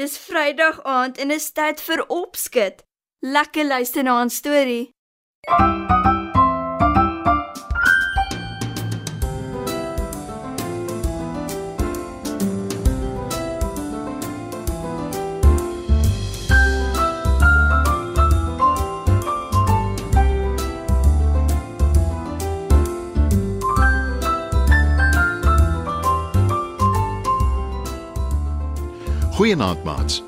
Dis Vrydag aand en is tyd vir opskud. Lekker luister na 'n storie. Goeienaand maats.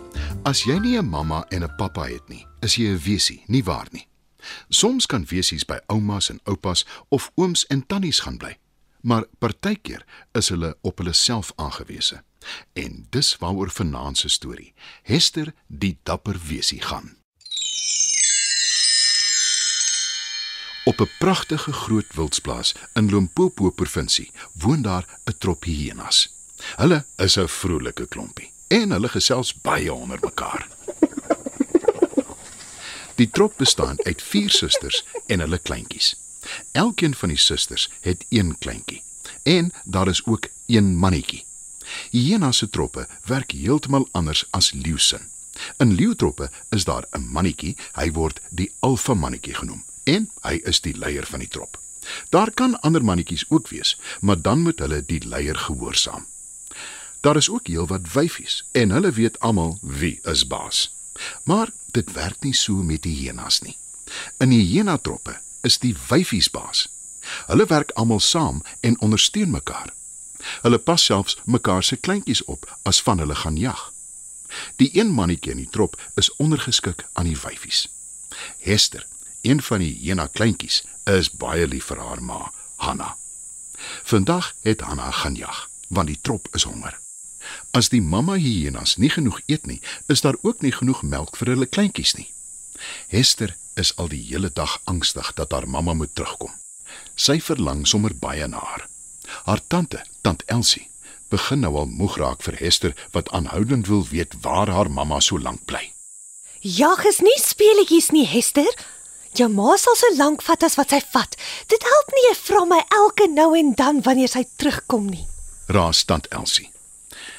As jy nie 'n mamma en 'n pappa het nie, is jy 'n weesie, nie waar nie? Soms kan weesies by oumas en oupas of ooms en tannies gaan bly, maar partykeer is hulle op hulle self aangewese. En dis waaroor vanaand se storie, Hester die dapper weesie gaan. Op 'n pragtige groot wildsplaas in Limpopo provinsie woon daar 'n trop hyenas. Hulle is 'n vrolike klompie en hulle gesels baie onder mekaar. Die trop bestaan uit 4 susters en hulle kleintjies. Elkeen van die susters het een kleintjie en daar is ook een mannetjie. Hyena se troppe werk heeltemal anders as leeusin. In leeutroppe is daar 'n mannetjie, hy word die alfa mannetjie genoem en hy is die leier van die trop. Daar kan ander mannetjies ook wees, maar dan moet hulle die leier gehoorsaam. Daar is ook heelwat wyfies en hulle weet almal wie is baas. Maar dit werk nie so met die hyenas nie. In die hyena troppe is die wyfies baas. Hulle werk almal saam en ondersteun mekaar. Hulle pas selfs mekaar se kleintjies op as van hulle gaan jag. Die een mannetjie in die trop is ondergeskik aan die wyfies. Hester, een van die hyena kleintjies, is baie lief vir haar ma, Hanna. Vandag het Hanna gaan jag, want die trop is honger. As die mamma hyenas nie genoeg eet nie, is daar ook nie genoeg melk vir hulle kleintjies nie. Hester is al die hele dag angstig dat haar mamma moet terugkom. Sy verlang sommer baie na haar. Haar tante, tant Elsie, begin nou al moeg raak vir Hester wat aanhoudend wil weet waar haar mamma so lank bly. Jag is nie speletjies nie, Hester. Jou ma sal so lank vat as wat sy vat. Dit help nie jy vra my elke nou en dan wanneer sy terugkom nie. Raas tant Elsie.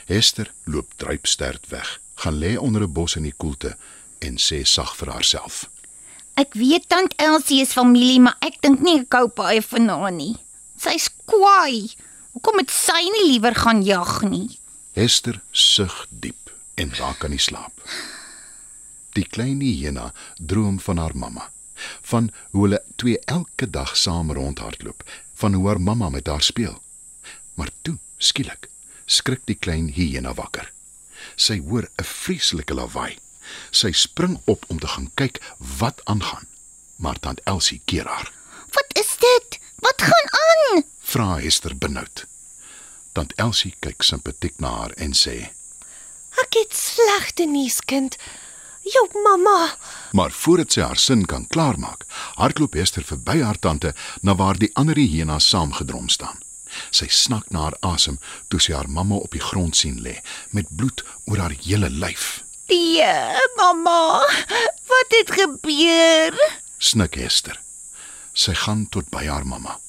Hester loop druipsterd weg, gaan lê onder 'n bos in die koelte en sê sag vir haarself. Ek weet tant Elsie is familie, maar ek dink nie ek hou baie van haar nie. Sy's kwaai. Hoekom het sy nie liewer gaan jag nie? Hester sug diep en raak aan die slaap. Die klein hyena droom van haar mamma, van hoe hulle twee elke dag saam rondhardloop, van hoe haar mamma met haar speel. Maar toe, skielik, skrik die klein hyena wakker. Sy hoor 'n vreeslike lawaai. Sy spring op om te gaan kyk wat aangaan. Maar tant Elsie keer haar. Wat is dit? Wat gaan aan? Vra Hester benoud. Tant Elsie kyk simpatiek na haar en sê: Ek het slegte nuus, kind. Jou mamma, Maar voordat sy haar sin kan klaarmaak, hardloop Hester verby haar tante na waar die ander hyenas saamgedrom staan. Sy snak na haar asem toe sy haar mamma op die grond sien lê met bloed oor haar hele lyf. Ja, mamma. Wat het gebeur? Snik Hester. Sy gaan tot by haar mamma.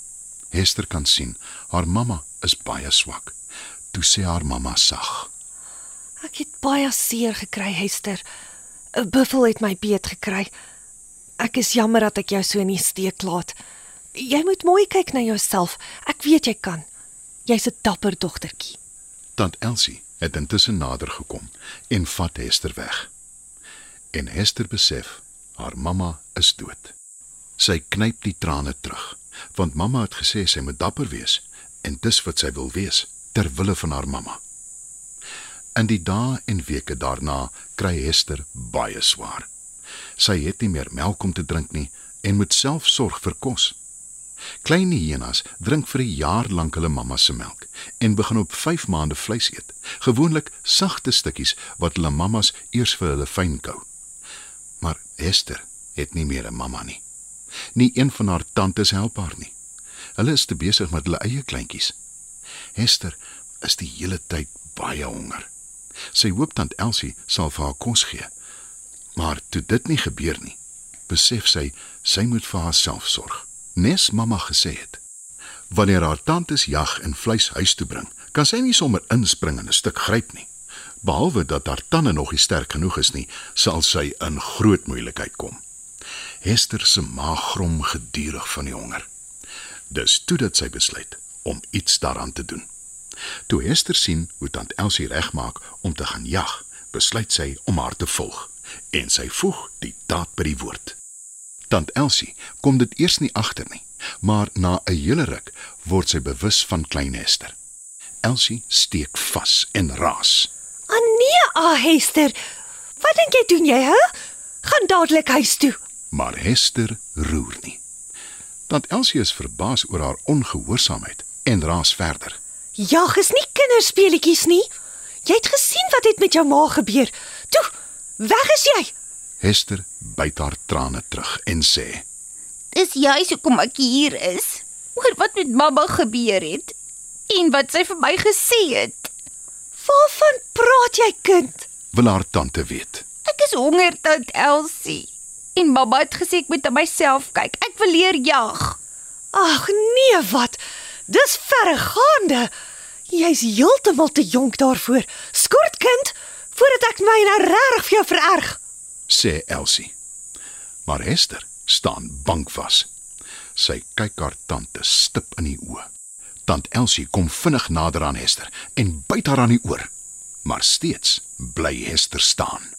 Hester kan sien haar mamma is baie swak. Toe sê haar mamma sag: ek het baie seer gekry, Hester. 'n Buffel het my beet gekry. Ek is jammer dat ek jou so in die steek laat. Jy moet mooi kyk na jouself. Ek weet jy kan. Jy's 'n dapper dogtertjie. Tant Elsie het intussen nader gekom en vat Hester weg. En Hester besef haar mamma is dood. Sy knyp die trane terug, want mamma het gesê sy moet dapper wees en dis wat sy wil wees ter wille van haar mamma. In die dae en weke daarna kry Hester baie swaar. Sy het nie meer melk om te drink nie en moet self sorg vir kos. Klein hyenas drink vir 'n jaar lank hulle mamma se melk en begin op 5 maande vleis eet. Gewoonlik sagte stukkies wat hulle mammas eers vir hulle fyn kou. Maar Esther het nie meer 'n mamma nie. Nie een van haar tantes help haar nie. Hulle is te besig met hulle eie kleintjies. Esther is die hele tyd baie honger. Sy hoop tant Elsie sal vir haar kos gee. Maar toe dit nie gebeur nie, besef sy sy moet vir haarself sorg. Nes mamma gesê het. Wanneer haar tantes jag en vleis huis toe bring, kan sy nie sommer inspring en 'n stuk gryp nie. Behalwe dat haar tande nog nie sterk genoeg is nie, sal sy in groot moeilikheid kom. Hester se maag grom gedurig van die honger. Dis toe dat sy besluit om iets daaraan te doen. Toe Hester sien hoe tant Elsie regmaak om te gaan jag, besluit sy om haar te volg en sy voeg die daad by die woord. Tant Elsie kom dit eers nie agter nie, maar na 'n hele ruk word sy bewus van klein Hester. Elsie steek vas en raas. Ah nee, ah Hester. Wat dink jy doen jy, hè? Gaan dadelik huis toe. Maar Hester roer nie. Tant Elsie is verbaas oor haar ongehoorsaamheid en raas verder. Jag is nie kinderspeletjies nie. Jy het gesien wat het met jou ma gebeur. Toe, weg is jy. Hester byt haar trane terug en sê: Dis juis hoekom ek hier is. Oor wat met mamma gebeur het en wat sy vir my gesê het. Waarvan praat jy, kind? "Wil haar tante weet." Ek is honger, tant Elsie. En mamma het gesê ek moet na myself kyk. Ek wil leer jag. Ag nee, wat? Dis verregaande. Jy's heeltemal te jonk daarvoor. Skort kind, voordat ek my nou regtig vir jou vererg. Sê Elsie. Maar Hester staan bankvas. Sy kyk haar tante stip in die oë. Tant Elsie kom vinnig nader aan Hester en byt haar aan die oor. Maar steeds bly Hester staan,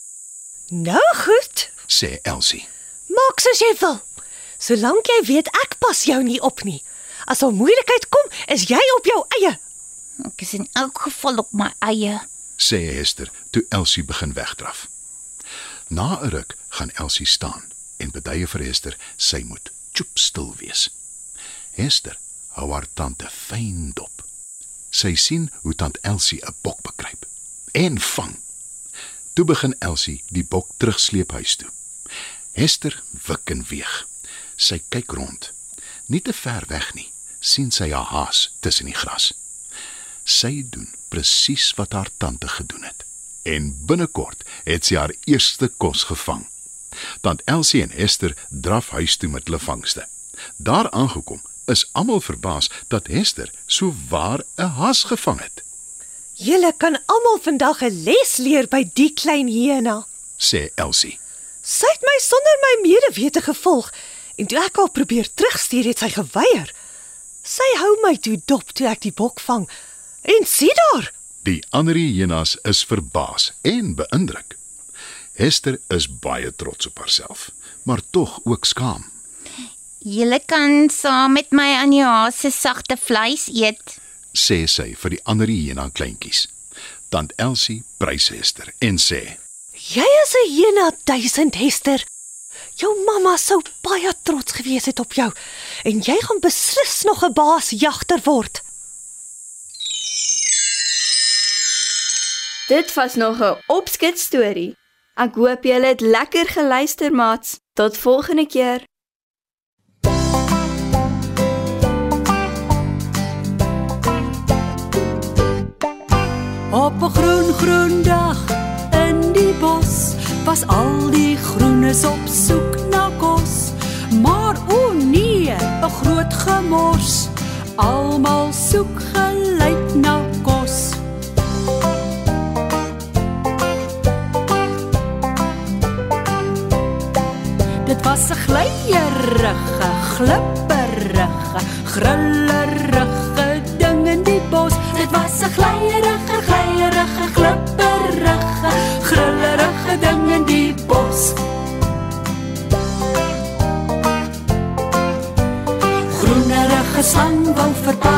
Nou goed, sê Elsie. maak soos jy wil. Solank jy weet ek pas jou nie op nie. As 'n moeilikheid kom, is jy op jou eie. Ek is in elk geval op my eie. sê Hester toe Elsie begin wegdraf. Na 'n ruk gaan Elsie staan en beduie vir Hester sy moet choep stil wees. Hester hou haar tante fyn dop. Sy sien hoe tant Elsie 'n bok bekruip en vang. Toe begin Elsie die bok terugsleep huis toe. Hester wik en weeg. Sy kyk rond. Nie te ver weg nie, sien sy 'n haas tussen die gras. Sy doen presies wat haar tante gedoen het. En binnekort het sy haar eerste kos gevang. Tant Elsie en Hester draf huis toe met hulle vangste. Daar aangekom, is almal verbaas dat Hester so waar 'n haas gevang het, Julle kan almal vandag 'n les leer by die klein hyena. sê Elsie. Sy het my sonder my medewete gevolg en toe ek haar probeer terugstuur het sy geweier. Sy hou my toe dop toe ek die bok vang. En sien daar, Die ander hyenas is verbaas en beïndruk. Hester is baie trots op haarself, maar tog ook skaam. Julle kan saam met my aan die haas se sagte vleis eet. sê sy vir die ander hyena kleintjies. Tant Elsie prys Hester en sê: jy is 'n hyena duisend Hester. Jou mamma sou baie trots gewees het op jou en jy gaan beslis nog 'n baas jagter word. Dit was nog 'n opskets storie. Ek hoop julle het lekker geluister, maats. Tot volgende keer. Op 'n groen groen dag in die bos was al die groenes op soek na kos. Maar o nee, 'n groot gemors. Almal soek gelyk Dit was 'n glyerige, glipperige, grillerige ding in die bos. Dit was 'n glyerige, glyerige, glipperige, grillerige ding in die bos. Groenerige slang wou vir